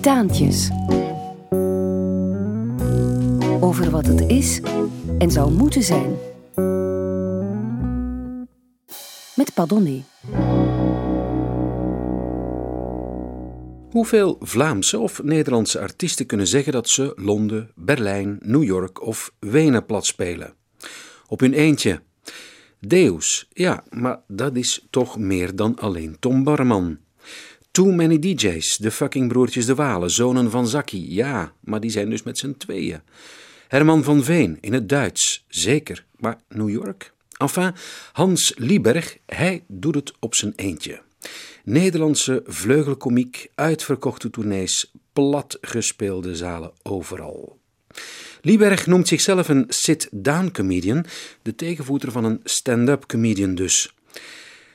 Titaantjes. Over wat het is en zou moeten zijn. Met Padonné. Hoeveel Vlaamse of Nederlandse artiesten kunnen zeggen dat ze Londen, Berlijn, New York of Wenen platspelen? Op hun eentje. Deus, ja, maar dat is toch meer dan alleen Tom Barman. Too Many DJ's, de fucking broertjes de Walen, zonen van Zaki, ja, maar die zijn dus met z'n tweeën. Herman van Veen in het Duits, zeker, maar New York? Enfin, Hans Lieberg, hij doet het op zijn eentje. Nederlandse vleugelkomiek, uitverkochte tournees, platgespeelde zalen overal. Lieberg noemt zichzelf een sit-down comedian, de tegenvoeter van een stand-up comedian dus.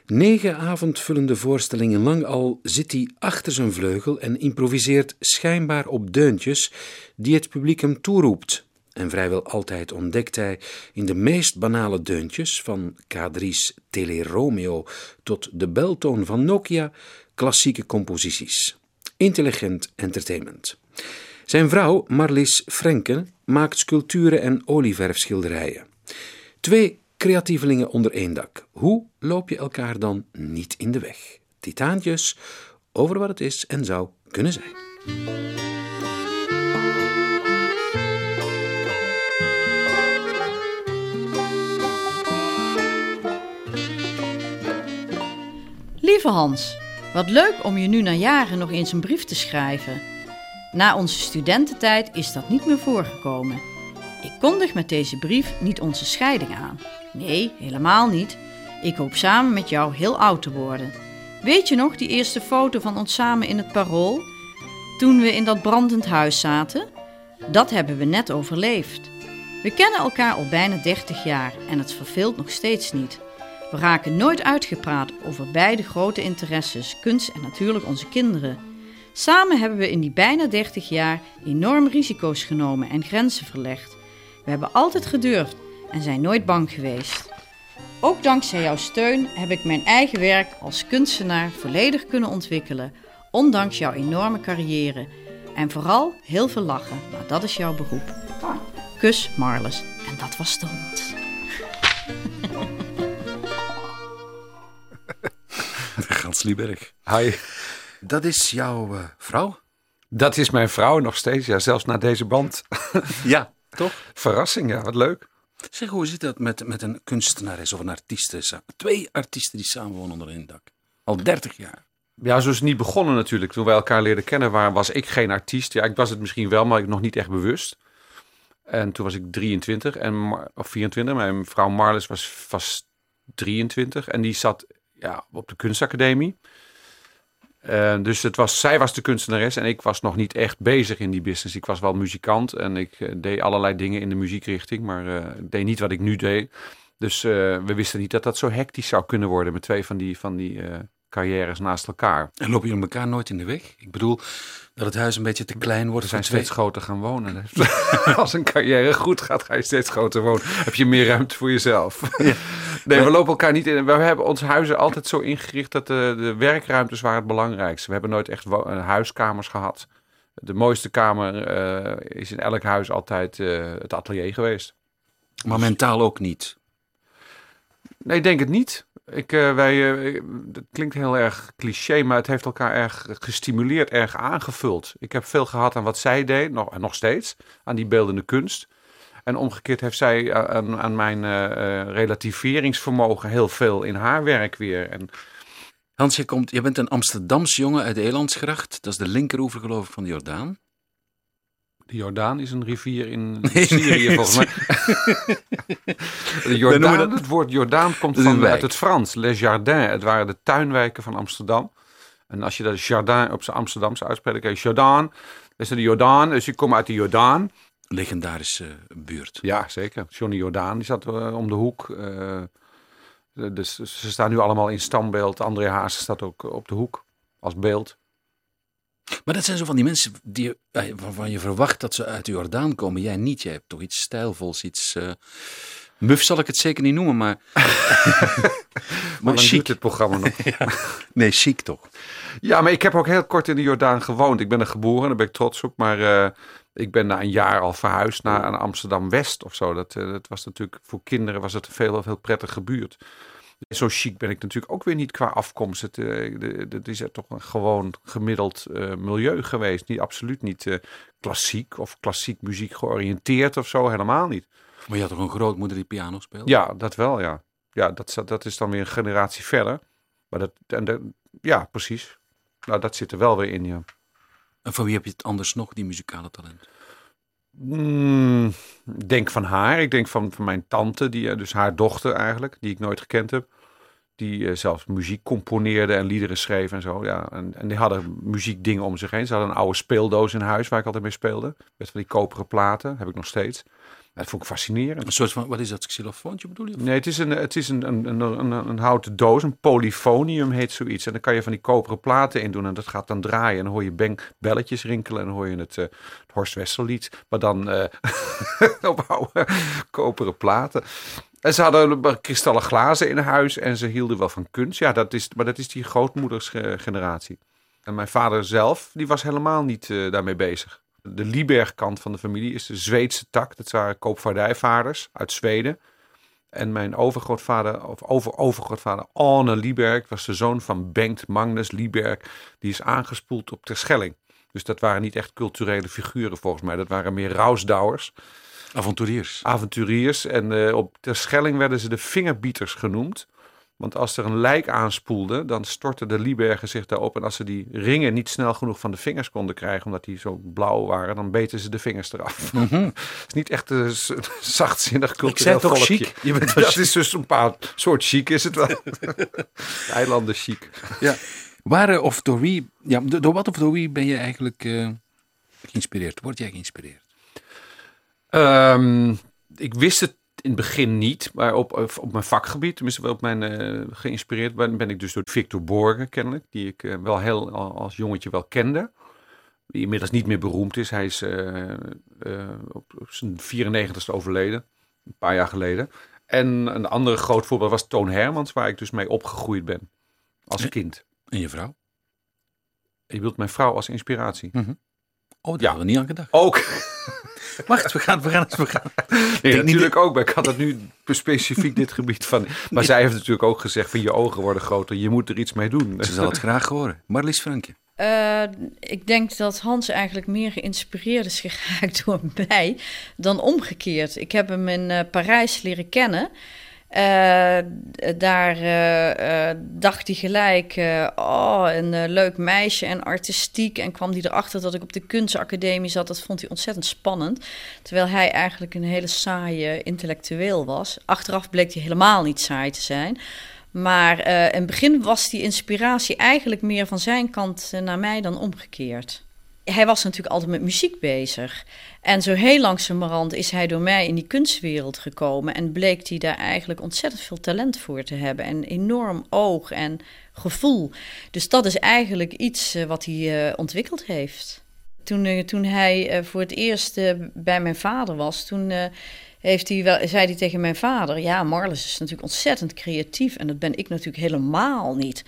Negen avondvullende voorstellingen lang al zit hij achter zijn vleugel en improviseert schijnbaar op deuntjes die het publiek hem toeroept. En vrijwel altijd ontdekt hij in de meest banale deuntjes, van K3's Tele Romeo tot de beltoon van Nokia, klassieke composities. Intelligent entertainment. Zijn vrouw, Marlies Frenken, maakt sculpturen en olieverfschilderijen. Twee creatievelingen onder één dak. Hoe loop je elkaar dan niet in de weg? Titaantjes over wat het is en zou kunnen zijn. Lieve Hans, wat leuk om je nu na jaren nog eens een brief te schrijven. Na onze studententijd is dat niet meer voorgekomen. Ik kondig met deze brief niet onze scheiding aan. Nee, helemaal niet. Ik hoop samen met jou heel oud te worden. Weet je nog die eerste foto van ons samen in het parool? Toen we in dat brandend huis zaten? Dat hebben we net overleefd. We kennen elkaar al bijna 30 jaar en het verveelt nog steeds niet. We raken nooit uitgepraat over beide grote interesses, kunst en natuurlijk onze kinderen. Samen hebben we in die bijna 30 jaar enorm risico's genomen en grenzen verlegd. We hebben altijd gedurfd en zijn nooit bang geweest. Ook dankzij jouw steun heb ik mijn eigen werk als kunstenaar volledig kunnen ontwikkelen, ondanks jouw enorme carrière. En vooral heel veel lachen, maar dat is jouw beroep. Kus Marles. En dat was de hond. Gans Lieberg. Hi. Dat is jouw uh, vrouw? Dat is mijn vrouw nog steeds, ja, zelfs na deze band. ja, toch? Verrassing, ja, wat leuk. Zeg, hoe zit dat met, met een kunstenares of een artiest? Twee artiesten die samenwonen onder één dak. Al 30 jaar. Ja, zo is het niet begonnen natuurlijk. Toen wij elkaar leerden kennen, waar, was ik geen artiest. Ja, ik was het misschien wel, maar ik nog niet echt bewust. En toen was ik 23 en, of 24. Mijn vrouw Marlis was, was 23 en die zat ja, op de kunstacademie. Uh, dus het was, zij was de kunstenares en ik was nog niet echt bezig in die business. Ik was wel muzikant en ik uh, deed allerlei dingen in de muziekrichting, maar uh, deed niet wat ik nu deed. Dus we wisten niet dat dat zo hectisch zou kunnen worden met twee van die, van die carrières naast elkaar. En loop je elkaar nooit in de weg? Ik bedoel, dat het huis een beetje te klein wordt. We zijn steeds groter gaan wonen. Als een carrière goed gaat, ga je steeds groter wonen. Heb je meer ruimte voor jezelf. Ja. Nee, we lopen elkaar niet in. We hebben onze huizen altijd zo ingericht dat de, de werkruimtes waren het belangrijkste. We hebben nooit echt huiskamers gehad. De mooiste kamer uh, is in elk huis altijd uh, het atelier geweest. Maar mentaal ook niet? Nee, ik denk het niet. Ik, uh, wij, uh, dat klinkt heel erg cliché, maar het heeft elkaar erg gestimuleerd, erg aangevuld. Ik heb veel gehad aan wat zij deed, nog, nog steeds, aan die beeldende kunst. En omgekeerd heeft zij aan, aan mijn relativeringsvermogen heel veel in haar werk weer. En, Hans, je, komt, je bent een Amsterdamse jongen uit Elandsgracht. Dat is de linkeroever geloof ik van de Jordaan. De Jordaan is een rivier in Syrië, volgens mij. de Jordaan, het woord Jordaan komt van, uit het Frans. Les Jardins. Het waren de tuinwijken van Amsterdam. En als je dat Jardin op zijn Amsterdamse uitspreekt, dan Jordaan. Dat is de Jordaan. Dus je komt uit de Jordaan. Legendarische buurt. Ja, zeker. Johnny Jordaan, die zat uh, om de hoek. Uh, dus ze staan nu allemaal in standbeeld. André Haas staat ook op de hoek als beeld. Maar dat zijn zo van die mensen die, waarvan je verwacht dat ze uit de Jordaan komen. Jij niet. Jij hebt toch iets stijlvols, iets uh, Muf zal ik het zeker niet noemen, maar... Maar chic. dit programma nog. Nee, chic toch? Ja, maar ik heb ook heel kort in de Jordaan gewoond. Ik ben er geboren, daar ben ik trots op. Maar eh, ik ben na een jaar al verhuisd naar Amsterdam-West of zo. Dat, eh, dat was natuurlijk, voor kinderen was het een veel, veel prettige buurt. Zo chic ben ik natuurlijk ook weer niet qua afkomst. Het, eh, de- de- het is toch een gewoon gemiddeld eh, milieu geweest. Niet, absoluut niet eh, klassiek of klassiek muziek georiënteerd of zo. Helemaal niet. Maar je had toch een grootmoeder die piano speelde? Ja, dat wel, ja. Ja, dat, dat is dan weer een generatie verder. Maar dat, en de, ja, precies. Nou, dat zit er wel weer in, ja. En van wie heb je het anders nog, die muzikale talent? Mm, denk van haar. Ik denk van, van mijn tante, die, eh, dus haar dochter eigenlijk, die ik nooit gekend heb. Die eh, zelfs muziek componeerde en liederen schreef en zo. Ja. En, en die hadden muziekdingen om zich heen. Ze hadden een oude speeldoos in huis waar ik altijd mee speelde. Met van die koperen platen, heb ik nog steeds. Dat vond ik fascinerend. Een soort van, wat is dat, xylofoontje bedoel je? Nee, het is, een, het is een, een, een, een, houten doos, een polyfonium heet zoiets. En dan kan je van die koperen platen in doen en dat gaat dan draaien. En dan hoor je beng, belletjes rinkelen en dan hoor je het, eh, het Horst Wessel maar dan eh op oude koperen platen. En ze hadden kristallen glazen in huis en ze hielden wel van kunst. Ja, dat is, maar dat is die grootmoedersgeneratie. En mijn vader zelf, die was helemaal niet eh, daarmee bezig. De Lieberg-kant van de familie is de Zweedse tak. Dat waren koopvaardijvaarders uit Zweden. En mijn overgrootvader, of over-overgrootvader, Arne Lieberg, was de zoon van Bengt Magnus Lieberg. Die is aangespoeld op Terschelling. Dus dat waren niet echt culturele figuren volgens mij. Dat waren meer rausdouwers, Avonturiers. avonturiers. En eh, op Terschelling werden ze de vingerbieters genoemd. Want als er een lijk aanspoelde, dan stortten de Liebergen zich daarop. En als ze die ringen niet snel genoeg van de vingers konden krijgen, omdat die zo blauw waren, dan beten ze de vingers eraf. Het is niet echt een zachtzinnig Ik cultureel zei toch volkje. chic? Je bent wel Dat chic. is dus een bepaald soort chic is het wel. Eilanden chic. Ja. Waar eh, of door wie, ja, door door wat of door wie ben je eigenlijk eh, geïnspireerd? Word jij geïnspireerd? Ehm, ik wist het in het begin niet, maar op, op mijn vakgebied, tenminste wel op mijn eh, geïnspireerd ben, ben ik dus door Victor Borgen kennelijk, die ik eh, wel heel al- als jongetje wel kende. Die inmiddels niet meer beroemd is. Hij is eh, op, op zijn 94ste overleden, een paar jaar geleden. En een andere groot voorbeeld was Toon Hermans, waar ik dus mee opgegroeid ben als kind. En je vrouw? Je wilt mijn vrouw als inspiratie. Oh, daar Ja. hadden we niet aan gedacht. Ook. Wacht, we gaan, we gaan, we gaan. Nee, niet natuurlijk ook, maar ik had het nu specifiek dit gebied van. Maar zij heeft natuurlijk ook gezegd van je ogen worden groter, je moet er iets mee doen. Ze zal het graag horen. Marlies Frankje. Eh, ik denk dat Hans eigenlijk meer geïnspireerd is geraakt door mij dan omgekeerd. Ik heb hem in eh, Parijs leren kennen. Eh, daar eh, eh, dacht hij gelijk, oh, een leuk meisje en artistiek. En kwam hij erachter dat ik op de kunstacademie zat. Dat vond hij ontzettend spannend. Terwijl hij eigenlijk een hele saaie intellectueel was. Achteraf bleek hij helemaal niet saai te zijn. Maar in het begin was die inspiratie eigenlijk meer van zijn kant naar mij dan omgekeerd. Hij was natuurlijk altijd met muziek bezig. En zo heel langzamerhand is hij door mij in die kunstwereld gekomen. En bleek hij daar eigenlijk ontzettend veel talent voor te hebben. En enorm oog en gevoel. Dus dat is eigenlijk iets eh, wat hij eh, ontwikkeld heeft. Toen, eh, toen hij voor het eerst bij mijn vader was, toen heeft hij wel, zei hij tegen mijn vader: Ja, Marlis is natuurlijk ontzettend creatief en dat ben ik natuurlijk helemaal niet.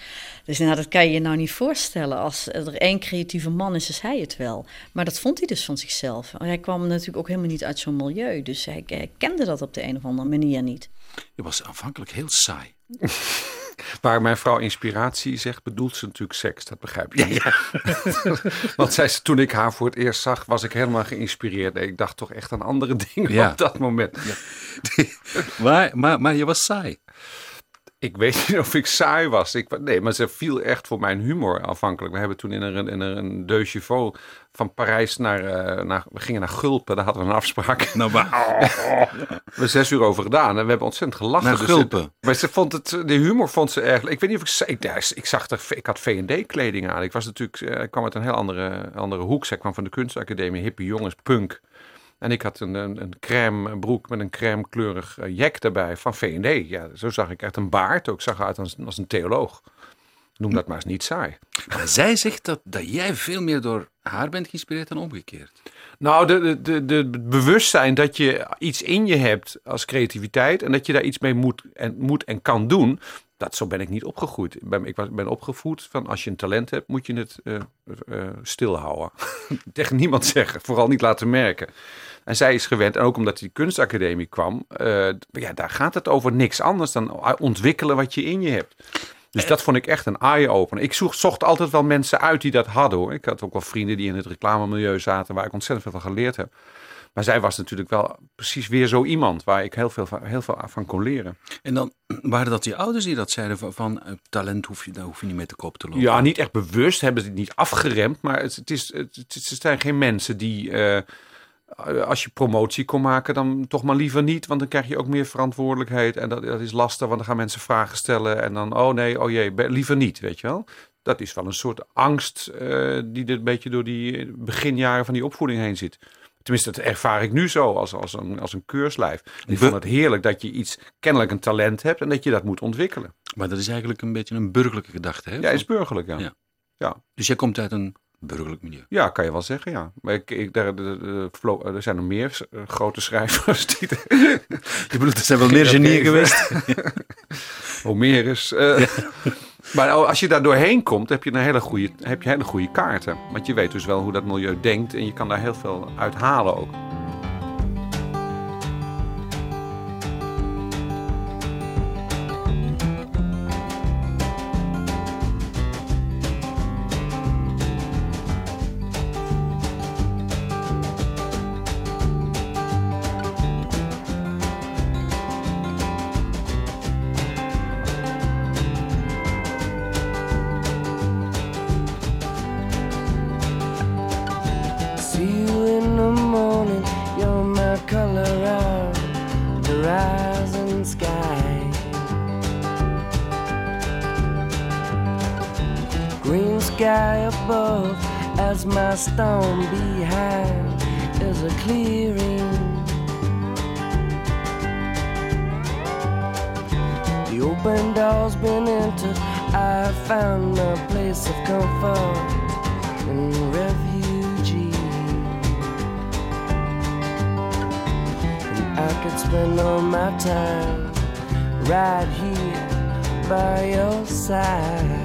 Dus nou, dat kan je je nou niet voorstellen. Als er één creatieve man is, is hij het wel. Maar dat vond hij dus van zichzelf. Hij kwam natuurlijk ook helemaal niet uit zo'n milieu, dus hij, hij kende dat op de een of andere manier niet. Je was aanvankelijk heel saai. Waar mijn vrouw inspiratie zegt, bedoelt ze natuurlijk seks. Dat begrijp je. Want zij, zei, toen ik haar voor het eerst zag, was ik helemaal geïnspireerd. Nee, ik dacht toch echt aan andere dingen Ja. op dat moment. Maar, maar, maar je was saai. Ik weet niet of ik saai was. Ik, nee, maar ze viel echt voor mijn humor afhankelijk. We hebben toen in een, in een Deux Chevaux van Parijs naar, eh, naar... We gingen naar Gulpen, daar hadden we een afspraak. Nou, maar, We hebben zes uur over gedaan en we hebben ontzettend gelachen. Naar Dus Gulpen? het- maar ze vond het, de humor vond ze erg. Ik weet niet of ik zei, ik, ja, ik zag er, ik had V&D-kleding aan. Ik was natuurlijk, eh, ik kwam uit een heel andere, andere hoek. Zij kwam van de kunstacademie, hippie jongens, punk. En ik had een, een, een crème broek met een crème kleurig eh, jack erbij van V&D. Ja, zo zag ik echt een baard. Ook zag eruit als, als een theoloog. Noem dat maar eens niet saai. maar zij zegt dat, dat jij veel meer door haar bent geïnspireerd dan omgekeerd? Nou, de, de, de, de het bewustzijn dat je iets in je hebt als creativiteit en dat je daar iets mee moet en, moet en kan doen. Dat, zo ben ik niet opgegroeid. Ik ben, ik was- ben opgevoed van als je een talent hebt, moet je het eh, eh, stilhouden. Tegen niemand zeggen, vooral niet laten merken. En zij is gewend, en ook omdat die kunstacademie kwam, eh, ja, daar gaat het over niks anders dan ontwikkelen wat je in je hebt. Dus dat vond ik echt een eye-opener. Ik zocht, zocht altijd wel mensen uit die dat hadden hoor. Ik had ook wel vrienden die in het reclamemilieu zaten, waar ik ontzettend veel van geleerd heb. Maar zij was natuurlijk wel precies weer zo iemand waar ik heel veel van, heel veel van kon leren. En dan waren dat die ouders die dat zeiden van, van eh, talent hoef je, daar hoef je niet mee te koop te lopen. Ja, niet echt bewust, hebben ze het niet afgeremd. Maar het, het, is, het, het zijn geen mensen die, eh, als je promotie kon maken, dan toch maar liever niet. Want dan krijg je ook meer verantwoordelijkheid. En dat, dat is lastig, want dan gaan mensen vragen stellen. En dan, oh nee, oh jee, liever niet, weet je wel. Dat is wel een soort angst eh, die er een beetje door die beginjaren van die opvoeding heen zit. Tenminste, dat ervaar ik nu zo als, als, een, als een keurslijf. Ik vond het heerlijk dat je iets, kennelijk een talent hebt en dat je dat moet ontwikkelen. Maar dat is eigenlijk een beetje een burgerlijke gedachte. Hè? Ja, is burgerlijk, ja. Ja. ja. Dus jij komt uit een burgerlijk milieu. Ja, kan je wel zeggen, ja. Maar ik, ik, daar, de, de, Flo- er zijn nog meer eh, grote schrijvers. Die Je bedoelt, er zijn wel meer genieën geweest. Homerus. eh. Maar als je daar doorheen komt, heb je een hele goede, heb je hele goede kaarten. Want je weet dus wel hoe dat milieu denkt en je kan daar heel veel uit halen ook. I could spend all my time right here by your side.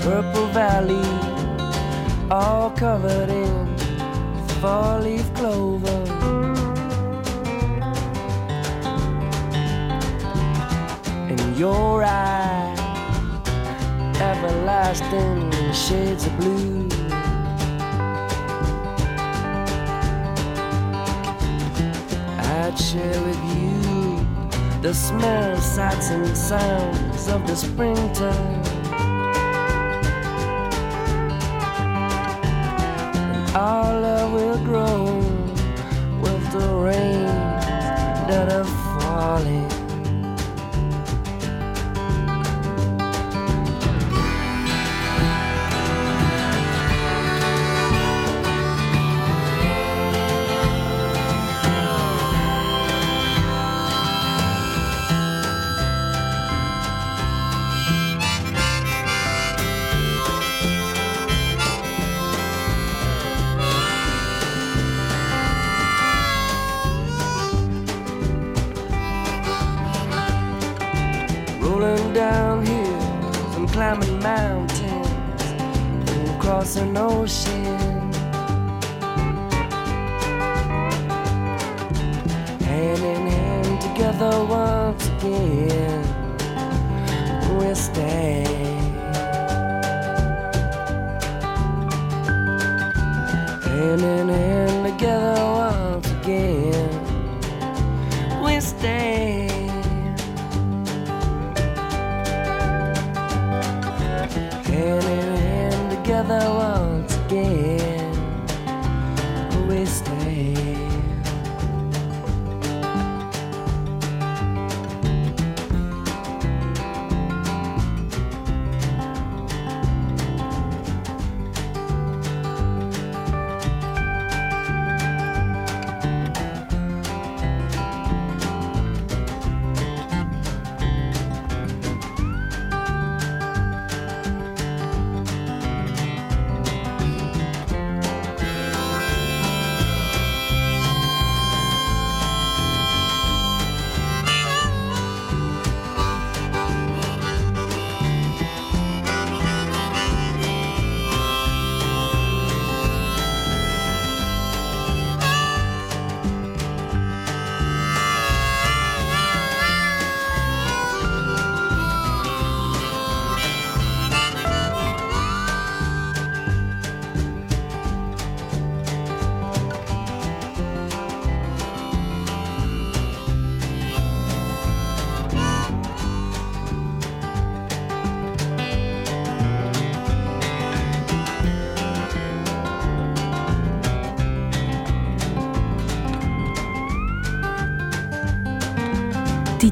Purple Valley, all covered in four leaf clover. And your eyes, everlasting shades of blue. I'd share with you the smells, sights, and sounds of the springtime. Grow so no shit.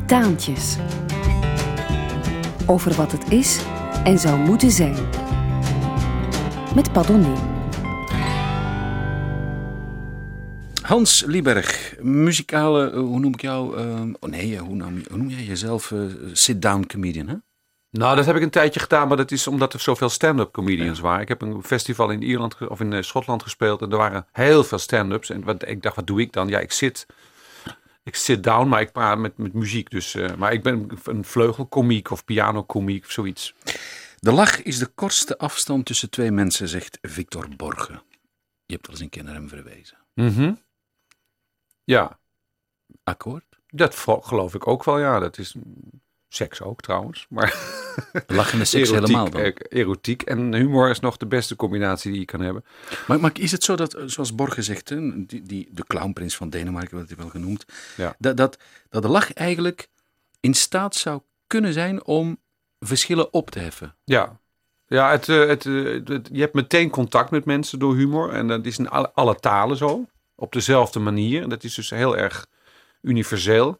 Taantjes. Over wat het is en zou moeten zijn. Met Padonné. Hans Lieberg, muzikale, eh, hoe noem ik jou? eh, oh nee, hoe noem, hoe noem jij jezelf? eh, sit-down comedian, hè? Nou, dat heb ik een tijdje gedaan, maar dat is omdat er zoveel stand-up comedians waren. Ik heb een festival in Ierland of in eh, Schotland gespeeld en er waren heel veel stand-ups. En wat, ik dacht, wat doe ik dan? Ja, ik zit, ik zit down, maar ik praat met, met muziek. Dus, eh, maar ik ben een vleugelkomiek of pianokomiek of zoiets. De lach is de kortste afstand tussen twee mensen, zegt Victor Borge. Je hebt wel eens een keer naar hem verwezen. Mhm. Ja, Akkoord? dat geloof ik ook wel. Ja, dat is seks ook trouwens. Maar Lachende seks helemaal dan. eh, erotiek en humor is nog de beste combinatie die je kan hebben. Maar, maar is het zo dat, eh, zoals Borge zegt, hè, die, die, de clownprins van Denemarken, wordt hij wel genoemd, Ja. dat, dat, dat de lach eigenlijk in staat zou kunnen zijn om verschillen op te heffen? Ja, ja het, eh, het, het- je hebt meteen contact met mensen door humor. En dat is in alle, alle talen zo. Op dezelfde manier. En dat is dus heel erg universeel.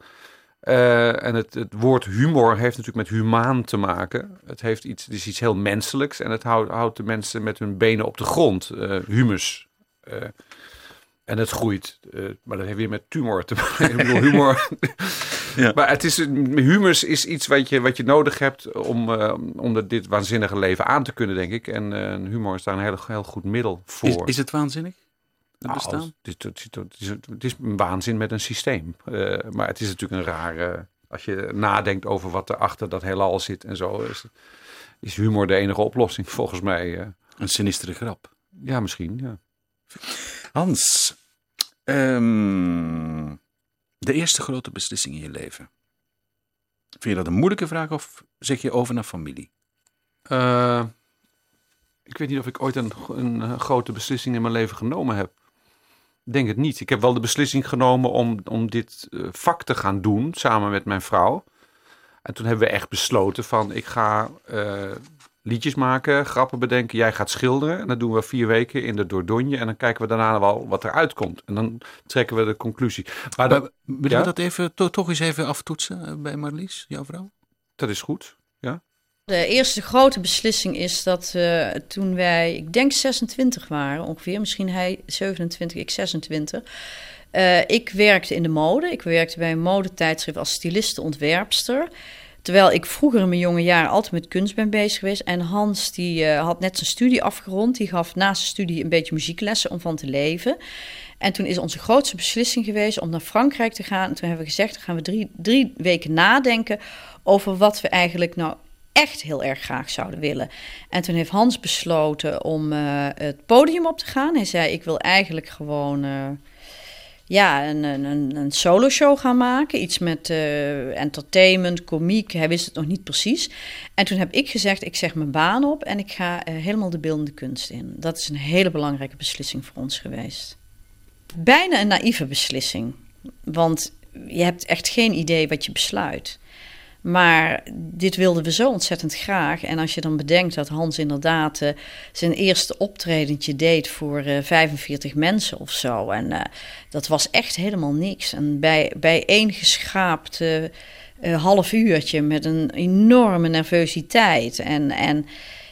Eh, en het, het woord humor heeft natuurlijk met humaan te maken. Het, heeft iets, het is iets heel menselijks. En het houdt, houdt de mensen met hun benen op de grond. eh, humus. Eh, en het groeit. maar dat heeft weer met tumor te maken. Ik bedoel, humor. Ja. Maar het is, humus is iets wat je, wat je nodig hebt om, om dit waanzinnige leven aan te kunnen, denk ik. En humor is daar een heel, heel goed middel voor. Is, is het waanzinnig? Het Nou, bestaan? is, het, is, het, is, het is een waanzin met een systeem. Eh, maar het is natuurlijk een rare... Als je nadenkt over wat er achter dat heelal zit en zo... is, is humor de enige oplossing, volgens mij. eh. Een sinistere grap. ja, misschien, ja. Hans, ehm, de eerste grote beslissing in je leven. Vind je dat een moeilijke vraag of zeg je over naar familie? Eh, ik weet niet of ik ooit een, een, grote beslissing in mijn leven genomen heb. Denk het niet. Ik heb wel de beslissing genomen om, om dit eh, vak te gaan doen samen met mijn vrouw. En toen hebben we echt besloten van ik ga eh, liedjes maken, grappen bedenken. Jij gaat schilderen. En dat doen we vier weken in de Dordogne. En dan kijken we daarna wel wat eruit komt. En dan trekken we de conclusie. Maar Willen ja? we dat even, to- toch eens even aftoetsen eh, bij Marlies, jouw vrouw? dat is goed. Ja. De eerste grote beslissing is dat eh, toen wij, ik denk 26 waren ongeveer, misschien hij 27, ik 26. eh, ik werkte in de mode. Ik werkte bij een modetijdschrift als styliste-ontwerpster. Terwijl ik vroeger in mijn jonge jaren altijd met kunst ben bezig geweest. En Hans die eh, had net zijn studie afgerond. Die gaf naast zijn studie een beetje muzieklessen om van te leven. En toen is onze grootste beslissing geweest om naar Frankrijk te gaan. En toen hebben we gezegd, dan gaan we drie, drie weken nadenken over wat we eigenlijk nou echt heel erg graag zouden willen. En toen heeft Hans besloten om eh, het podium op te gaan. Hij zei, ik wil eigenlijk gewoon eh, ja, een, een, een, solo show gaan maken. Iets met eh, entertainment, komiek. Hij wist het nog niet precies. En toen heb ik gezegd, ik zeg mijn baan op en ik ga helemaal de beeldende kunst in. Dat is een hele belangrijke beslissing voor ons geweest. Bijna een naïeve beslissing. Want je hebt echt geen idee wat je besluit. Maar dit wilden we zo ontzettend graag. En als je dan bedenkt dat Hans inderdaad eh, zijn eerste optredentje deed voor eh 45 mensen of zo. En eh, dat was echt helemaal niks. En bij, bij één geschaapt eh, eh, half uurtje met een enorme nervositeit. En, en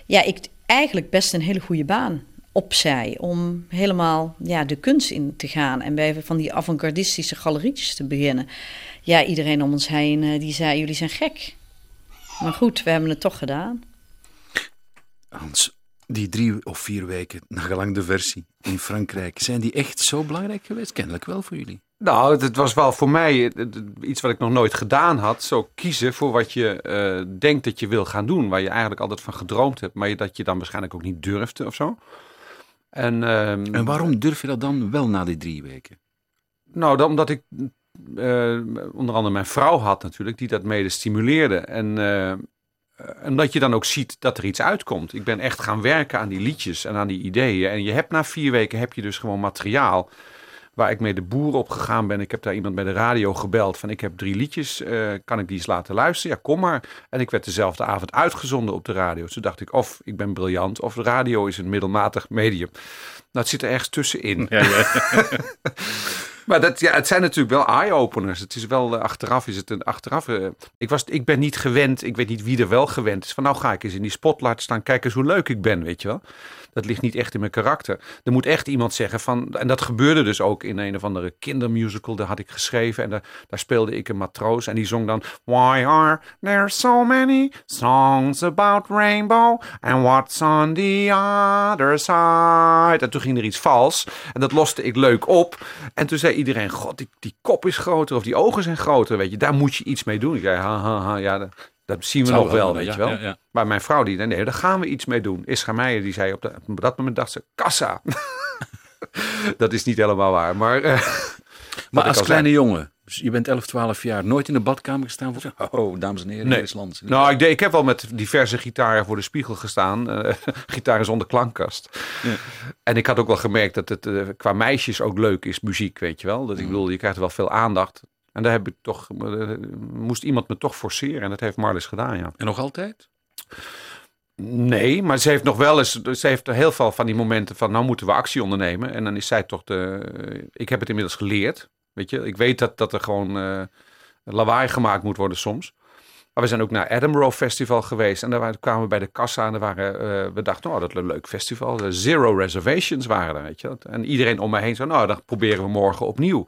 ja, ik eigenlijk best een hele goede baan opzij om helemaal ja, de kunst in te gaan en bij van die avant-gardistische galerietjes te beginnen. Ja, iedereen om ons heen eh, die zei: jullie zijn gek. Maar goed, we hebben het toch gedaan. Hans, die drie of vier weken, nagelang de versie in Frankrijk, zijn die echt zo belangrijk geweest? Kennelijk wel voor jullie. Nou, het was wel voor mij eh, iets wat ik nog nooit gedaan had. Zo kiezen voor wat je eh, denkt dat je wil gaan doen. Waar je eigenlijk altijd van gedroomd hebt. Maar dat je dan waarschijnlijk ook niet durfde of zo. En, ehm, En waarom durf je dat dan wel na die drie weken? Nou, dan, omdat ik eh, onder andere mijn vrouw had natuurlijk. Die dat mede stimuleerde. En, eh, en dat je dan ook ziet dat er iets uitkomt. Ik ben echt gaan werken aan die liedjes en aan die ideeën. En je hebt na vier weken heb je dus gewoon materiaal waar ik mee de boer op gegaan ben. Ik heb daar iemand bij de radio gebeld van ik heb drie liedjes, eh, kan ik die eens laten luisteren? Ja, kom maar. En ik werd dezelfde avond uitgezonden op de radio. Toen dacht ik of ik ben briljant of de radio is een middelmatig medium. Nou, het zit er ergens tussenin. Maar dat, ja, het zijn natuurlijk wel eye-openers. Het is wel, eh, achteraf is het een achteraf. eh, ik, was, ik ben niet gewend, ik weet niet wie er wel gewend is. Van nou ga ik eens in die spotlight staan, kijk eens hoe leuk ik ben, weet je wel. Dat ligt niet echt in mijn karakter. Er moet echt iemand zeggen van, en dat gebeurde dus ook in een of andere kindermusical. Daar had ik geschreven en daar, daar speelde ik een matroos. En die zong dan, Why are there so many songs about rainbow? And what's on the other side? En toen ging er iets vals. En dat loste ik leuk op. En toen zei iedereen, god, die, die kop is groter of die ogen zijn groter, weet je. Daar moet je iets mee doen. Ik zei, ha, ha, ha, ja, dat, dat zien we Zou nog wel, wel, weet ja, je wel. ja, ja. Maar mijn vrouw die, nee, daar gaan we iets mee doen. Isra Meijer, die zei op, de- op dat moment, dacht ze, kassa. dat is niet helemaal waar, maar... eh, Maar als al kleine jongen, je bent 11, 12 jaar, nooit in de badkamer gestaan voor oh, dames en heren, Nee. Nou, ik, deed, ik heb wel met diverse gitaren voor de spiegel gestaan. eh gitaren zonder klankkast. En ik had ook wel gemerkt dat het eh, qua meisjes ook leuk is, muziek, weet je wel. Dat ik bedoel, je krijgt er wel veel aandacht. En daar heb ik toch, eh, moest iemand me toch forceren. En dat heeft Marlis gedaan, ja. En nog altijd? Nee, maar ze heeft nog wel eens, ze heeft heel veel van die momenten van, nou moeten we actie ondernemen. En dan is zij toch de, ik heb het inmiddels geleerd, weet je. Ik weet dat, dat er gewoon eh, lawaai gemaakt moet worden soms. Maar we zijn ook naar Edinburgh Festival geweest. En daar kwamen we bij de kassa en er waren, eh, we dachten, oh, dat is een leuk festival. Zero reservations waren er, weet je. En iedereen om mij heen zei, nou, dan proberen we morgen opnieuw.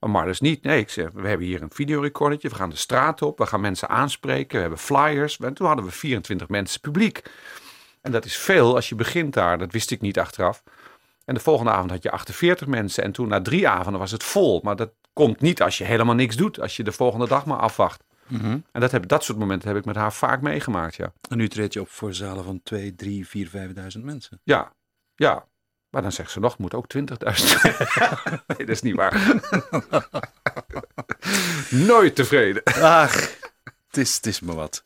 Maar Marlis niet. Nee, ik we hebben hier een videorecordertje. We gaan de straat op. We gaan mensen aanspreken. We hebben flyers. En toen hadden we 24 mensen publiek. En dat is veel als je begint daar. Dat wist ik niet achteraf. En de volgende avond had je 48 mensen. En toen na drie avonden was het vol. Maar dat komt niet als je helemaal niks doet. Als je de volgende dag maar afwacht. Mhm. En dat, heb, dat soort momenten heb ik met haar vaak meegemaakt, ja. En nu treed je op voor zalen van 2, 3, 4, 5.000 mensen. Ja, ja. Maar dan zegt ze nog, het moet ook 20.000. nee, dat is niet waar. Nooit tevreden. Ach, het is, het is maar wat.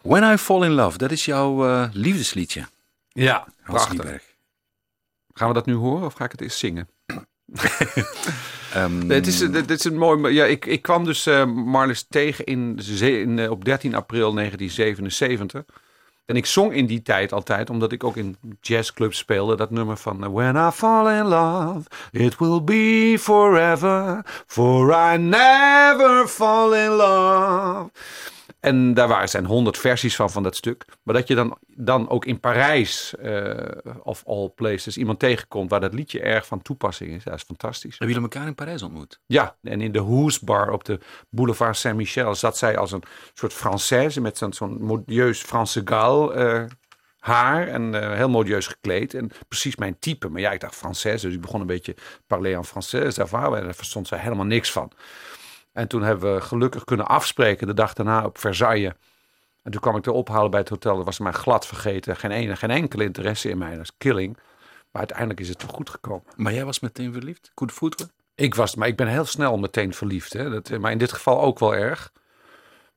When I Fall in Love, dat is jouw eh, liefdesliedje. Ja, Hans prachtig. Nieberg. Gaan we dat nu horen of ga ik het eerst zingen? Nee, het is, het is een mooi. Ja, ik, ik kwam dus eh Marlis tegen in, in, eh, op 13 april 1977. En ik zong in die tijd altijd, omdat ik ook in jazzclubs speelde, dat nummer van eh, When I fall in love, it will be forever, for I never fall in love. En daar waren, zijn honderd versies van, van dat stuk. Maar dat je dan, dan ook in Parijs, eh, of all places, iemand tegenkomt waar dat liedje erg van toepassing is. Dat is fantastisch. Hebben jullie elkaar in Parijs ontmoet? Ja, en in de Hoes Bar op de boulevard Saint-Michel zat zij als een soort Française met zo'n zo'n modieus Franse gal eh, haar en eh, heel modieus gekleed. En precies mijn type. Maar ja, ik dacht Française, dus ik begon een beetje parler en français. Ça va, en daar verstond zij helemaal niks van. En toen hebben we gelukkig kunnen afspreken de dag daarna op Versailles. En toen kwam ik er ophalen bij het hotel. Dat was mij glad vergeten. Geen, ene, geen enkele interesse in mij. Dat is killing. Maar uiteindelijk is het toch goed gekomen. Maar jij was meteen verliefd? Goed voeten? Ik was, maar ik ben heel snel meteen verliefd. Hè? Dat, maar in dit geval ook wel erg.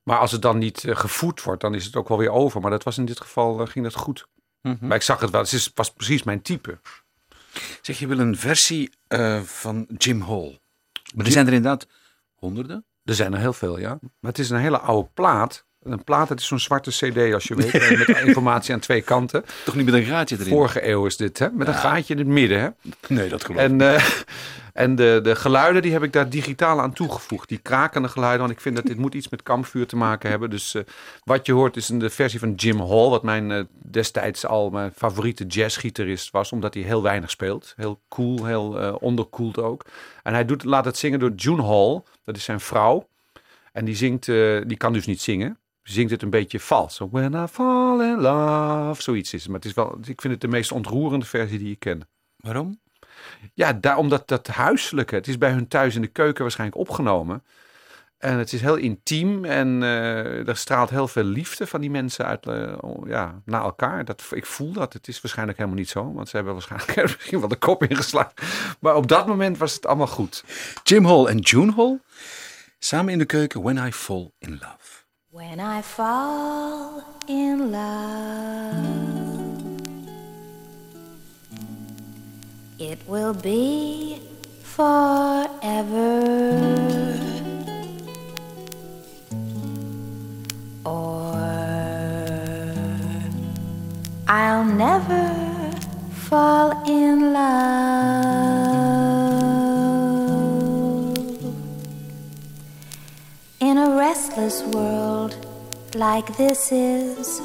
Maar als het dan niet eh, gevoed wordt, dan is het ook wel weer over. Maar dat was in dit geval, eh, ging dat goed. Mhm. Maar ik zag het wel, het is, was precies mijn type. Zeg, je wil een versie eh, van Jim Hall. Maar er zijn er inderdaad honderden. Er zijn er heel veel, ja. Maar het is een hele oude plaat. Een plaat, het is zo'n zwarte cd, als je weet. eh, met informatie aan twee kanten. Toch niet met een gaatje erin? Vorige eeuw is dit, hè? Met een gaatje in het midden, hè? Nee, dat geloof ik. En, eh, en de, de geluiden die heb ik daar digitaal aan toegevoegd. Die krakende geluiden, want ik vind dat dit moet iets met kampvuur te maken hebben. Dus eh, wat je hoort is de versie van Jim Hall, wat mijn eh, destijds al mijn favoriete jazzgitarist was, omdat hij heel weinig speelt. Heel cool, heel eh onderkoeld ook. En hij doet, laat het zingen door June Hall, dat is zijn vrouw. En die zingt, die kan dus niet zingen. Zingt het een beetje vals. When I fall in love, zoiets is. Maar het is wel, ik vind het de meest ontroerende versie die ik ken. Waarom? Ja, daar, omdat dat huiselijke, het is bij hun thuis in de keuken waarschijnlijk opgenomen. En het is heel intiem en eh, er straalt heel veel liefde van die mensen uit, eh, ja, naar elkaar. Dat, ik voel dat. Het is waarschijnlijk helemaal niet zo, want ze hebben waarschijnlijk misschien wel de kop ingeslagen. Maar op dat moment was het allemaal goed. Jim Hall en June Hall. Samen in de keuken When I Fall in Love. When I fall in love, It will be forever. Or I'll never fall in love. In a restless world like this is,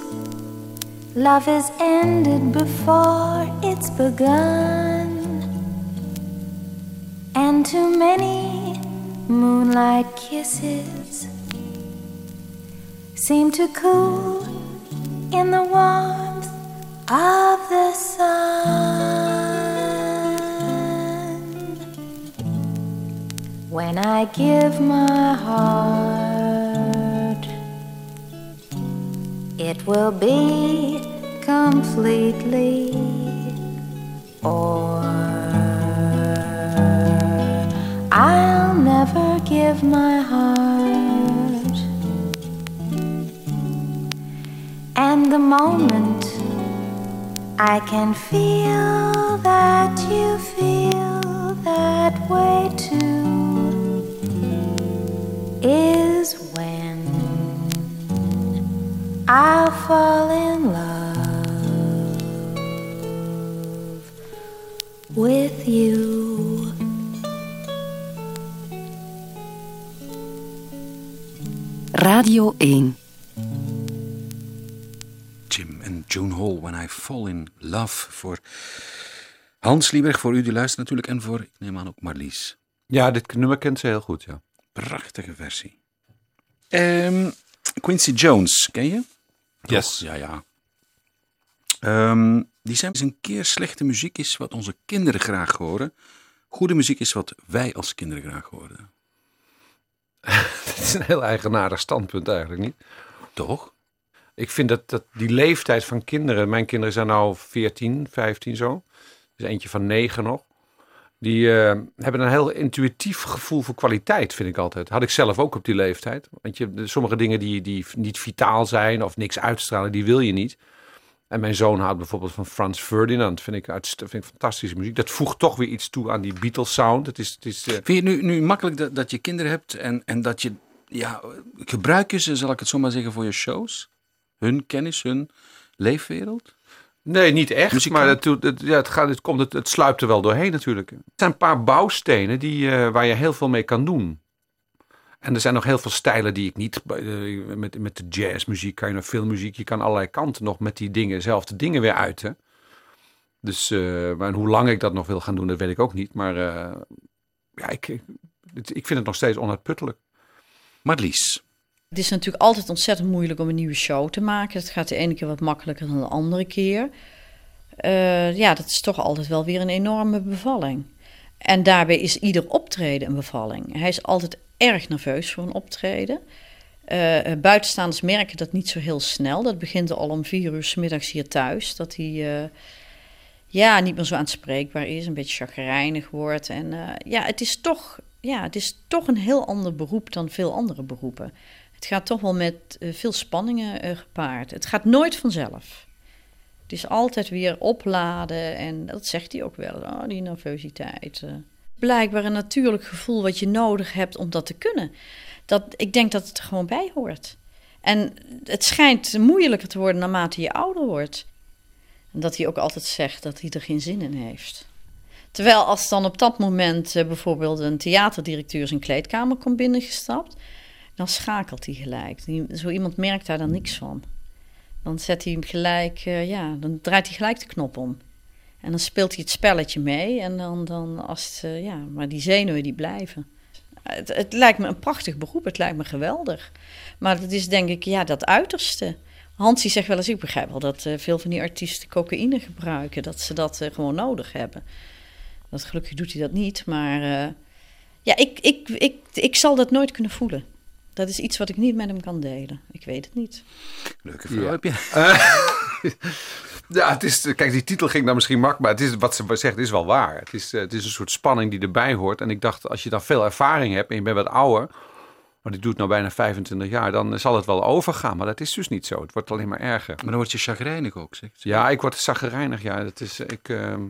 love is ended before it's begun. And too many moonlight kisses seem to cool in the warmth of the sun. When I give my heart, it will be completely or I'll never give my heart. And the moment I can feel that you feel that way too is when I'll fall in love with you. Radio 1. Jim en June Hall, When I Fall in Love. Voor Hans Lieberg, voor u die luistert natuurlijk. En voor, ik neem aan, ook Marlies. Ja, dit nummer kent ze heel goed, ja. Prachtige versie. Ehm, Quincy Jones, ken je? Yes. Toch? Ja, ja. Ehm, die zijn eens een keer slechte muziek is wat onze kinderen graag horen. Goede muziek is wat wij als kinderen graag horen. Het is een heel eigenaardig standpunt eigenlijk, niet? Toch? Ik vind dat, dat die leeftijd van kinderen, mijn kinderen zijn nou 14, 15 zo. Dus eentje van 9 nog. Die eh, hebben een heel intuïtief gevoel voor kwaliteit, vind ik altijd. Had ik zelf ook op die leeftijd. Want je, sommige dingen die, die niet vitaal zijn of niks uitstralen, die wil je niet. En mijn zoon houdt bijvoorbeeld van Frans Ferdinand. Vind ik, vind ik fantastische muziek. Dat voegt toch weer iets toe aan die Beatles sound. Het is, het is, eh, Vind je het nu, nu makkelijk dat, dat je kinderen hebt en, en dat je, ja, gebruik je ze, zal ik het zo maar zeggen, voor je shows? Hun kennis, hun leefwereld? Nee, niet echt. Maar het, ja, het, gaat, het, komt, het, het sluipt er wel doorheen natuurlijk. Het zijn een paar bouwstenen die, eh, waar je heel veel mee kan doen. En er zijn nog heel veel stijlen die ik niet... eh, met, met de jazzmuziek kan je nog veel muziek. Je kan allerlei kanten nog met die dingen, zelfde dingen weer uiten. Dus eh, maar hoe lang ik dat nog wil gaan doen, dat weet ik ook niet. Maar eh, ja, ik, ik, vind het nog steeds onuitputtelijk. Marlies, Het is natuurlijk altijd ontzettend moeilijk om een nieuwe show te maken. Het gaat de ene keer wat makkelijker dan de andere keer. Eh, ja, dat is toch altijd wel weer een enorme bevalling. En daarbij is ieder optreden een bevalling. Hij is altijd erg nerveus voor een optreden. Eh, eh, buitenstaanders merken dat niet zo heel snel. Dat begint al om vier uur 's middags hier thuis. Dat hij eh, ja, niet meer zo aanspreekbaar is, een beetje chagrijnig wordt. En ja, het is, toch, ja, het is toch een heel ander beroep dan veel andere beroepen. Het gaat toch wel met veel spanningen gepaard. Het gaat nooit vanzelf. Het is altijd weer opladen en dat zegt hij ook wel. Oh, die nervositeit. Blijkbaar een natuurlijk gevoel wat je nodig hebt om dat te kunnen. Dat, ik denk dat het er gewoon bij hoort. En het schijnt moeilijker te worden naarmate je ouder wordt. En dat hij ook altijd zegt dat hij er geen zin in heeft. Terwijl als dan op dat moment eh, bijvoorbeeld een theaterdirecteur zijn kleedkamer komt binnengestapt, dan schakelt hij gelijk. Zo iemand merkt daar dan niks van. Dan zet hij hem gelijk, eh, ja, dan draait hij gelijk de knop om. En dan speelt hij het spelletje mee en dan, dan als het, eh, ja, maar die zenuwen die blijven. Het, het lijkt me een prachtig beroep, het lijkt me geweldig. Maar het is denk ik, ja, dat uiterste. Hans die zegt wel eens, ik begrijp wel dat eh, veel van die artiesten cocaïne gebruiken. Dat ze dat eh, gewoon nodig hebben. Dat gelukkig doet hij dat niet, maar eh, ja, ik, ik, ik, ik zal dat nooit kunnen voelen. Dat is iets wat ik niet met hem kan delen. Ik weet het niet. leuke vrouw Ja. heb je. Ja, het is, kijk, die titel ging dan misschien mak, maar het is, wat ze zegt is wel waar. Het is, eh, het is een soort spanning die erbij hoort. En ik dacht, als je dan veel ervaring hebt en je bent wat ouder, want ik doe het nou bijna 25 jaar, dan zal het wel overgaan. Maar dat is dus niet zo. Het wordt alleen maar erger. Maar dan word je chagrijnig ook, zegt ze. Ja, ik word zaggerijnig. Ja, dat is, ik, ehm,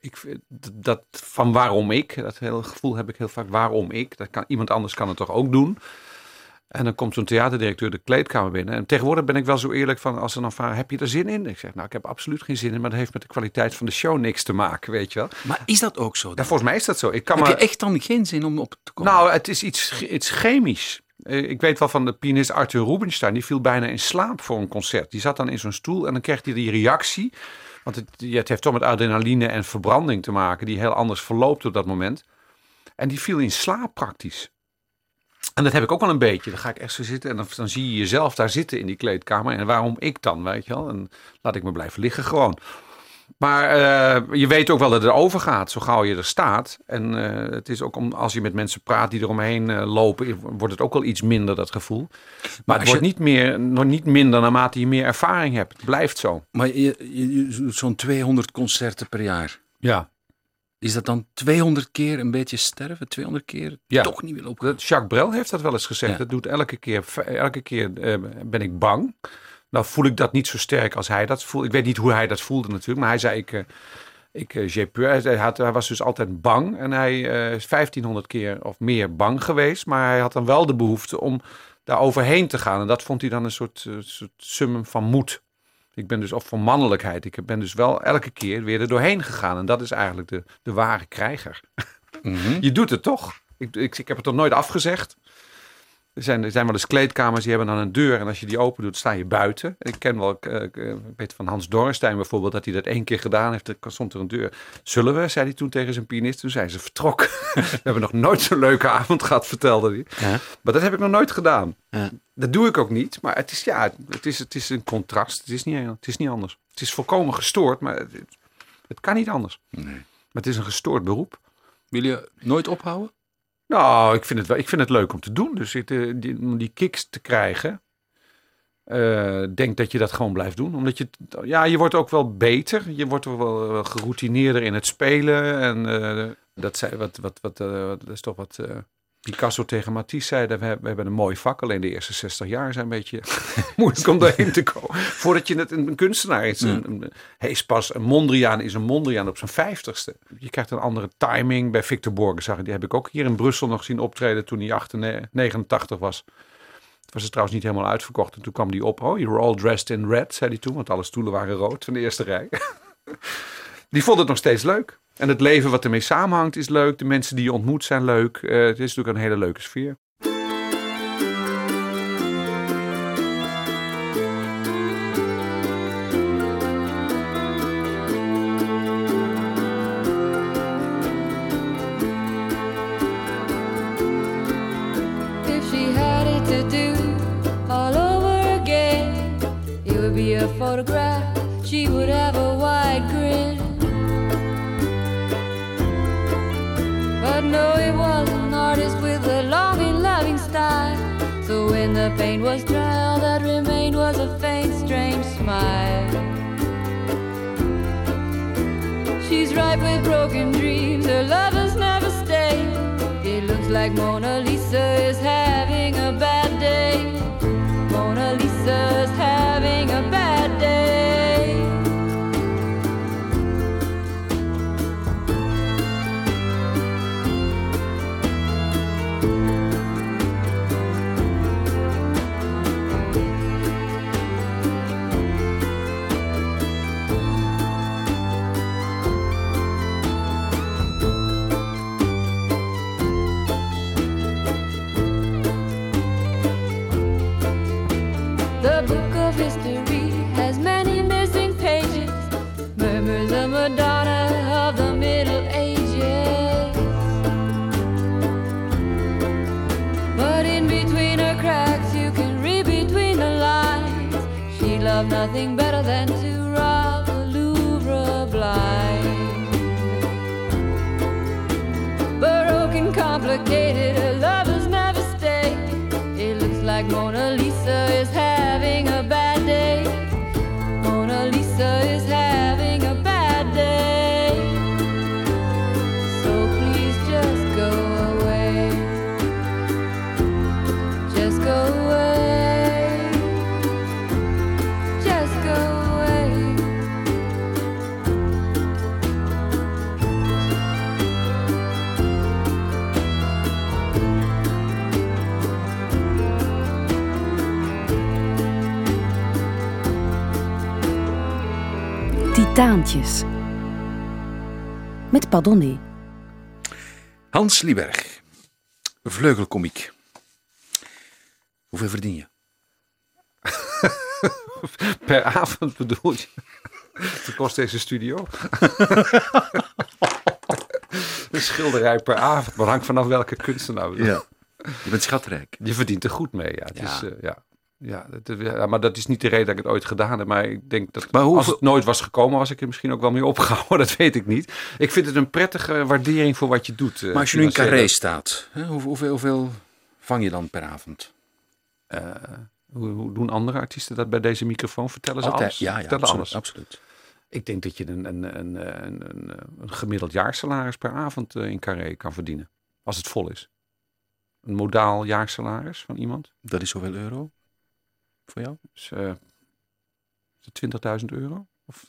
ik, dat van waarom ik, dat hele gevoel heb ik heel vaak. Waarom ik? Dat kan, iemand anders kan het toch ook doen? En dan komt zo'n theaterdirecteur de kleedkamer binnen. En tegenwoordig ben ik wel zo eerlijk van, als ze dan vragen, heb je er zin in? Ik zeg, nou, ik heb absoluut geen zin in, maar dat heeft met de kwaliteit van de show niks te maken, weet je wel. Maar is dat ook zo? Ja, volgens mij is dat zo. Ik kan heb maar, je echt dan geen zin om op te komen? nou, het is iets, iets chemisch. Eh, Ik weet wel van de pianist Arthur Rubinstein. Die viel bijna in slaap voor een concert. Die zat dan in zo'n stoel en dan kreeg hij die reactie. Want het, het heeft toch met adrenaline en verbranding te maken. Die heel anders verloopt op dat moment. En die viel in slaap praktisch. En dat heb ik ook wel een beetje. Dan ga ik echt zo zitten en dan, dan zie je jezelf daar zitten in die kleedkamer. En waarom ik dan, weet je wel? En laat ik me blijven liggen gewoon. Maar eh, je weet ook wel dat het erover gaat, zo gauw je er staat. En eh, het is ook om, als je met mensen praat die eromheen eh, lopen, wordt het ook wel iets minder, dat gevoel. Maar, het wordt niet, meer, nog niet minder naarmate je meer ervaring hebt. Het blijft zo. Maar je, je, je zo'n 200 concerten per jaar. Ja. Is dat dan 200 keer een beetje sterven? 200 keer Ja. toch niet willen op? Dat- Jacques Brel heeft dat wel eens gezegd. Ja. Dat doet elke keer, elke keer eh, ben ik bang. Nou voel ik dat niet zo sterk als hij dat voelt. Ik weet niet hoe hij dat voelde natuurlijk. Maar hij zei, ik, eh, ik peur. Hij, had, hij was dus altijd bang. En hij eh, is 1500 keer of meer bang geweest. Maar hij had dan wel de behoefte om daar overheen te gaan. En dat vond hij dan een soort, soort summum van moed. Ik ben dus, of van mannelijkheid. Ik ben dus wel elke keer weer er doorheen gegaan. En dat is eigenlijk de, de ware krijger. Mhm. Je doet het toch? Ik, ik, ik heb het toch nooit afgezegd. Er zijn, er zijn wel eens kleedkamers die hebben dan een deur. En als je die open doet, sta je buiten. Ik ken wel, eh, ik, eh, ik weet van Hans Dorrestein bijvoorbeeld, dat hij dat één keer gedaan heeft. Er stond er een deur. Zullen we, zei hij toen tegen zijn pianist. Toen zijn ze vertrokken. we hebben nog nooit zo'n leuke avond gehad, vertelde hij. Ja. Maar dat heb ik nog nooit gedaan. Ja. Dat doe ik ook niet. Maar het is, ja, het is, het is een contrast. Het is, niet, het is niet anders. Het is volkomen gestoord, maar het, het kan niet anders. Nee. Maar het is een gestoord beroep. Wil je nooit ophouden? Nou, ik vind het, wel, ik vind het leuk om te doen. Dus eh, die, om die kicks te krijgen. eh, denk dat je dat gewoon blijft doen. Omdat je, ja, je wordt ook wel beter. Je wordt wel, wel geroutineerder in het spelen. En eh, dat, zei, wat, wat, wat, wat- dat is toch wat Picasso tegen Matisse zei. We, we hebben een mooi vak. Alleen de eerste 60 jaar zijn een beetje moeilijk om doorheen te komen. Voordat je het een, kunstenaar is. Een, een- hij is pas een Mondriaan is een Mondriaan op zijn vijftigste. Je krijgt een andere timing. Bij Victor Borgen zag ik, die heb ik ook hier in Brussel nog zien optreden toen hij 88, 89 was. Het was het trouwens niet helemaal uitverkocht. En toen kwam die op. Oh, you're all dressed in red, zei hij toen. Want alle stoelen waren rood van de eerste rij. die vond het nog steeds leuk. En het leven wat ermee samenhangt is leuk. De mensen die je ontmoet zijn leuk. Eh, het is natuurlijk een hele leuke sfeer. If when was dry, all that remained was a faint, strange smile. She's ripe with broken dreams, her lovers never stay. It looks like Mona Lisa Titaantjes. Met Pardonné. Hans Lieberg, vleugelkomiek. Hoeveel verdien je? Per avond bedoel je? Dat kost deze studio. Een schilderij per avond. Maar hangt vanaf welke kunstenaar. Je bent schatrijk. Je verdient er goed mee. Ja, het Ja. Is, eh, ja. Ja, dat, ja, maar dat is niet de reden dat ik het ooit gedaan heb. Maar ik denk dat Maar als het nooit was gekomen, was ik er misschien ook wel mee opgehouden. Dat weet ik niet. Ik vind het een prettige waardering voor wat je doet. eh, Maar als je nu in carré staat, hè, hoe- hoeveel, hoeveel vang je dan per avond? Eh, hoe, hoe doen andere artiesten dat bij deze microfoon? Vertellen ze alles? Ja, ja Vertellen absoluut, alles. absoluut. Ik denk dat je een, een, een, een, een, gemiddeld jaarsalaris per avond eh, in Carré kan verdienen. Als het vol is. Een modaal jaarsalaris van iemand. Dat is hoeveel euro voor jou? Dus, eh, is het 20.000 euro? Of,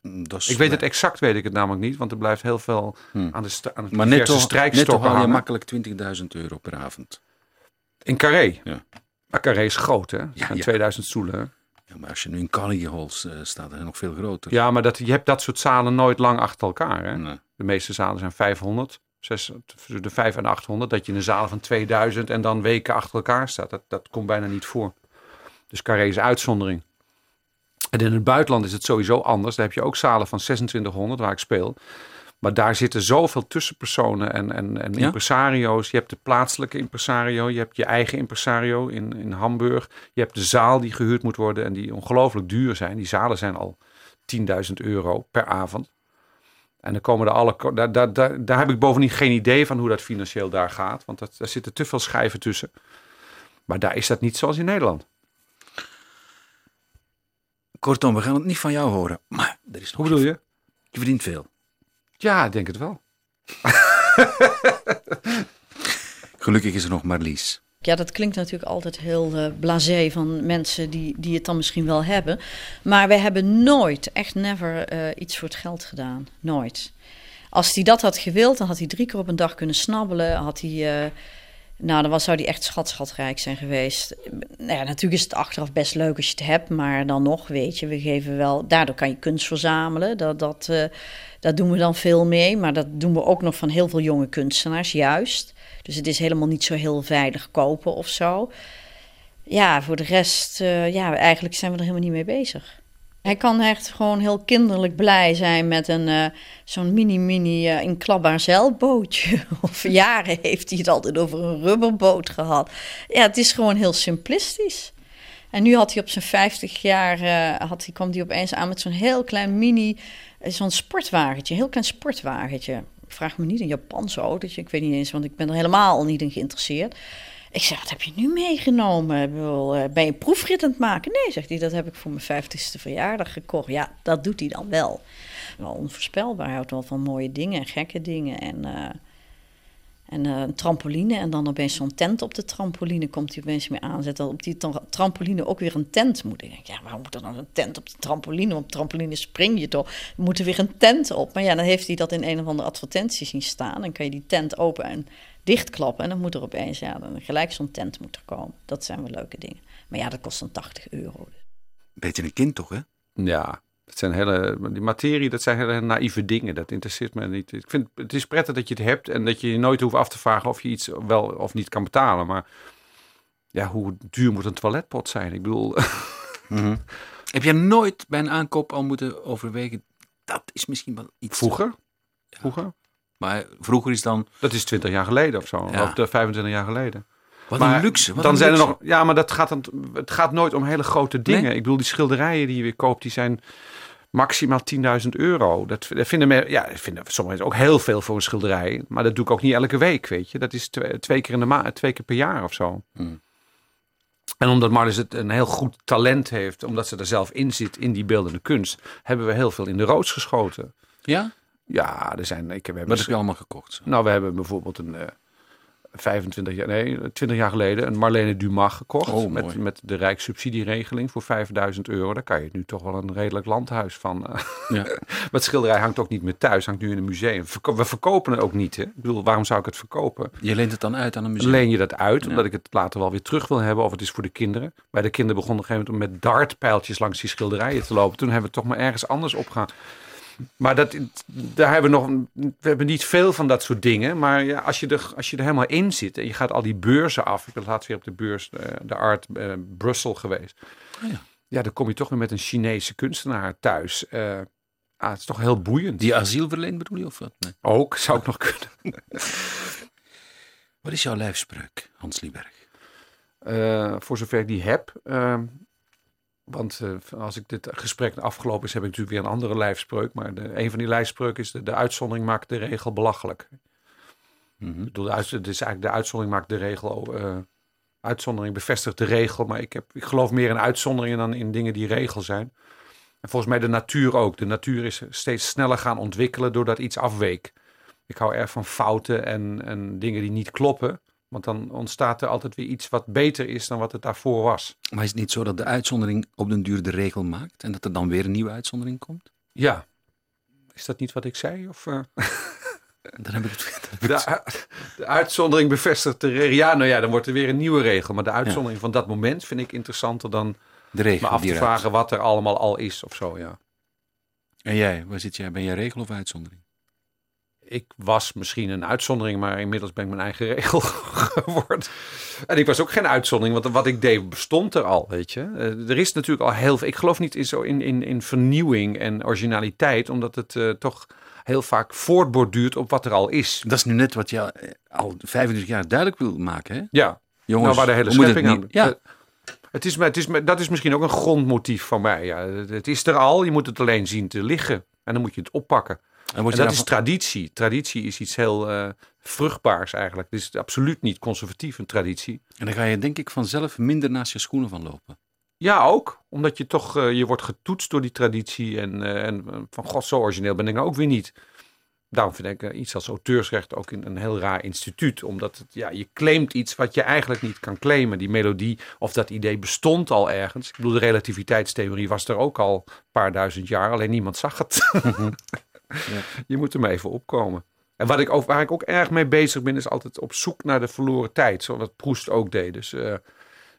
Mm, Dat is ik weet het exact, weet ik het namelijk niet. Want er blijft heel veel Hmm. aan de, sta- aan de Maar diverse netto, netto strijkstokken haal je hangen. makkelijk 20.000 euro per avond. In Carré? Ja. Maar Carré is groot, hè? Het Ja, zijn ja. 2000 stoelen. hè? Ja, maar als je nu in Carnegie Halls eh, staat, dan is het nog veel groter. Ja, maar dat, je hebt dat soort zalen nooit lang achter elkaar, hè? Nee. De meeste zalen zijn 500, zes, tussen de 5 en 800. Dat je in een zaal van 2000 en dan weken achter elkaar staat. Dat, dat komt bijna niet voor. Dus Carré is uitzondering. En in het buitenland is het sowieso anders. Daar heb je ook zalen van 2600 waar ik speel. Maar daar zitten zoveel tussenpersonen en, en, en Ja? impresario's. Je hebt de plaatselijke impresario. Je hebt je eigen impresario in, in Hamburg. Je hebt de zaal die gehuurd moet worden en die ongelooflijk duur zijn. Die zalen zijn al 10.000 euro per avond. En dan komen er alle. Daar, daar, daar, daar heb ik bovendien geen idee van hoe dat financieel daar gaat. Want dat, daar zitten te veel schijven tussen. Maar daar is dat niet zoals in Nederland. Kortom, we gaan het niet van jou horen. Maar er is nog Hoe bedoel je? Je verdient veel. Ja, ik denk het wel. Gelukkig is er nog Marlies. Ja, dat klinkt natuurlijk altijd heel eh blasé van mensen die, die het dan misschien wel hebben. Maar wij hebben nooit, echt never, eh, iets voor het geld gedaan. Nooit. Als hij dat had gewild, dan had hij drie keer op een dag kunnen snabbelen. Had hij, eh, nou, dan was, zou hij echt schat, schatrijk zijn geweest. Nou ja, natuurlijk is het achteraf best leuk als je het hebt. Maar dan nog, weet je, we geven wel... Daardoor kan je kunst verzamelen. Dat, dat, eh, dat doen we dan veel mee. Maar dat doen we ook nog van heel veel jonge kunstenaars, juist. Dus het is helemaal niet zo heel veilig kopen of zo. Ja, voor de rest, eh, ja, eigenlijk zijn we er helemaal niet mee bezig. Hij kan echt gewoon heel kinderlijk blij zijn met een eh, zo'n mini-mini eh inklapbaar zeilbootje. Of jaren heeft hij het altijd over een rubberboot gehad. Ja, het is gewoon heel simplistisch. En nu had hij op zijn 50 jaar, eh, had hij, kwam hij opeens aan met zo'n heel klein mini, zo'n sportwagentje, heel klein sportwagentje. Vraag me niet een Japanse autootje, ik weet niet eens, want ik ben er helemaal niet in geïnteresseerd. Ik zeg, wat heb je nu meegenomen? Eh, Ben je een maken? Nee, zegt hij, dat heb ik voor mijn vijftigste verjaardag gekocht. Ja, dat doet hij dan wel. Wel onvoorspelbaar, hij houdt wel van mooie dingen en gekke dingen. En, eh, en eh, een trampoline en dan opeens zo'n tent op de trampoline komt hij opeens mee aanzetten. Op die tra- trampoline ook weer een tent moet. Ik denk, ja, waarom moet er dan een tent op de trampoline? Op trampoline spring je toch? Moet er weer een tent op. Maar ja, dan heeft hij dat in een of andere advertentie zien staan. Dan kan je die tent open en dichtklappen. En dan moet er opeens, ja, dan gelijk zo'n tent moet er komen. Dat zijn wel leuke dingen. Maar ja, dat kost dan 80 euro. Beetje een kind toch, hè? Ja, dat zijn hele, die materie, dat zijn hele naïeve dingen. Dat interesseert me niet. Ik vind het is prettig dat je het hebt en dat je je nooit hoeft af te vragen of je iets wel of niet kan betalen. Maar ja, hoe duur moet een toiletpot zijn? Ik bedoel, Heb jij nooit bij een aankoop al moeten overwegen? Dat is misschien wel iets. vroeger, vroeger, Maar vroeger is dan. dat is 20 jaar geleden of zo, Ja. of de 25 jaar geleden. Wat maar een luxe. Wat dan een zijn er nog, ja, maar dat gaat dan, het gaat nooit om hele grote dingen. Nee? Ik bedoel, die schilderijen die je weer koopt, die zijn maximaal 10.000 euro. Dat, dat vinden me, ja, vinden mensen ook heel veel voor een schilderij. Maar dat doe ik ook niet elke week, weet je. Dat is twee, twee keer in de maand, twee keer per jaar of zo. Hmm. En omdat Marlis het een heel goed talent heeft, omdat ze er zelf in zit in die beeldende kunst, hebben we heel veel in de roods geschoten. Ja? Ja, er zijn. Ik, we hebben Wat heb je allemaal gekocht? zo? nou, we hebben bijvoorbeeld een eh 25 jaar, nee, 20 jaar geleden een Marlene Dumas gekocht. Oh, met, met de Rijkssubsidieregeling voor 5000 euro. Daar kan je nu toch wel een redelijk landhuis van. eh. Ja. Maar het schilderij hangt ook niet meer thuis, hangt nu in een museum. We verkopen het ook niet. Hè? Ik bedoel, waarom zou ik het verkopen? Je leent het dan uit aan een museum. Leen je dat uit, Ja. omdat ik het later wel weer terug wil hebben. Of het is voor de kinderen. Bij de kinderen begonnen op een gegeven moment om met dartpijltjes langs die schilderijen te lopen. Toen hebben we het toch maar ergens anders opgegaan. Maar dat, daar hebben we nog. We hebben niet veel van dat soort dingen. Maar ja, als, je er, als je er helemaal in zit en je gaat al die beurzen af. Ik ben laatst weer op de beurs, eh, de Art eh, Brussel geweest. Oh ja. ja, dan kom je toch weer met een Chinese kunstenaar thuis. Eh, ah, het is toch heel boeiend. Die asiel verleent bedoel je of wat? Nee. Ook zou ik nog kunnen. Wat is jouw lijfspreuk, Hans Lieberg? Voor zover ik die heb. Want eh, als ik dit gesprek afgelopen is, heb ik natuurlijk weer een andere lijfspreuk. Maar de, een van die lijfspreuken is: de, de uitzondering maakt de regel belachelijk. Mhm. Ik bedoel, het is eigenlijk de uitzondering maakt de regel. eh, uitzondering bevestigt de regel. Maar ik, heb, ik geloof meer in uitzonderingen dan in dingen die regel zijn. En volgens mij de natuur ook. De natuur is steeds sneller gaan ontwikkelen doordat iets afweek. Ik hou erg van fouten en, en dingen die niet kloppen. Want dan ontstaat er altijd weer iets wat beter is dan wat het daarvoor was. Maar is het niet zo dat de uitzondering op den duur de regel maakt en dat er dan weer een nieuwe uitzondering komt? Ja. Is dat niet wat ik zei? Of, eh? Dan heb ik het, heb de, de uitzondering bevestigt de regel. Ja, nou ja, dan wordt er weer een nieuwe regel. Maar de uitzondering van dat moment vind ik interessanter dan de regel me af te vragen wat er allemaal al is of zo. Ja. En jij, waar zit jij? Ben jij regel of uitzondering? Ik was misschien een uitzondering, maar inmiddels ben ik mijn eigen regel geworden. En ik was ook geen uitzondering, want wat ik deed bestond er al, weet je. Eh, er is natuurlijk al heel veel. Ik geloof niet in, zo in, in, in vernieuwing en originaliteit, omdat het eh, toch heel vaak voortborduurt op wat er al is. Dat is nu net wat je eh, al 25 jaar duidelijk wil maken, hè? Ja, Jongens, nou, waar de hele schepping aan. Ja, Eh, Het is, het is, dat is misschien ook een grondmotief van mij. Ja. Het is er al, je moet het alleen zien te liggen. En dan moet je het oppakken. En dat is traditie. Traditie is iets heel eh, vruchtbaars eigenlijk. Het is absoluut niet conservatief, een traditie. en dan ga je denk ik vanzelf minder naast je schoenen van lopen. Ja, ook. Omdat je toch, eh, je wordt getoetst door die traditie. En, eh, en van god, zo origineel ben ik nou ook weer niet. Daarom vind ik iets als auteursrecht ook een, een heel raar instituut. Omdat het, ja, je claimt iets wat je eigenlijk niet kan claimen. Die melodie of dat idee bestond al ergens. Ik bedoel, de relativiteitstheorie was er ook al een paar duizend jaar. Alleen niemand zag het. Je moet er maar even opkomen. En wat ik ook, waar ik ook erg mee bezig ben, is altijd op zoek naar de verloren tijd. Zoals wat Proest ook deed. Dus eh,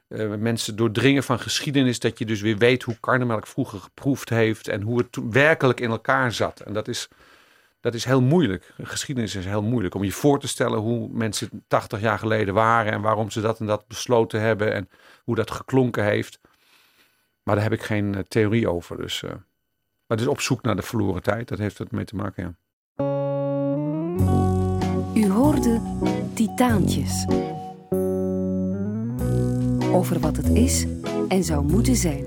eh, mensen doordringen van geschiedenis. Dat je dus weer weet hoe karnemelk vroeger geproefd heeft. En hoe het werkelijk in elkaar zat. En dat is, dat is heel moeilijk. Geschiedenis is heel moeilijk. Om je voor te stellen hoe mensen 80 jaar geleden waren. En waarom ze dat en dat besloten hebben. En hoe dat geklonken heeft. Maar daar heb ik geen eh, theorie over. Dus, maar het is op zoek naar de verloren tijd. Dat heeft het mee te maken, ja. U hoorde Titaantjes. Over wat het is en zou moeten zijn.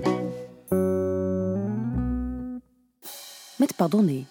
Met Padonné.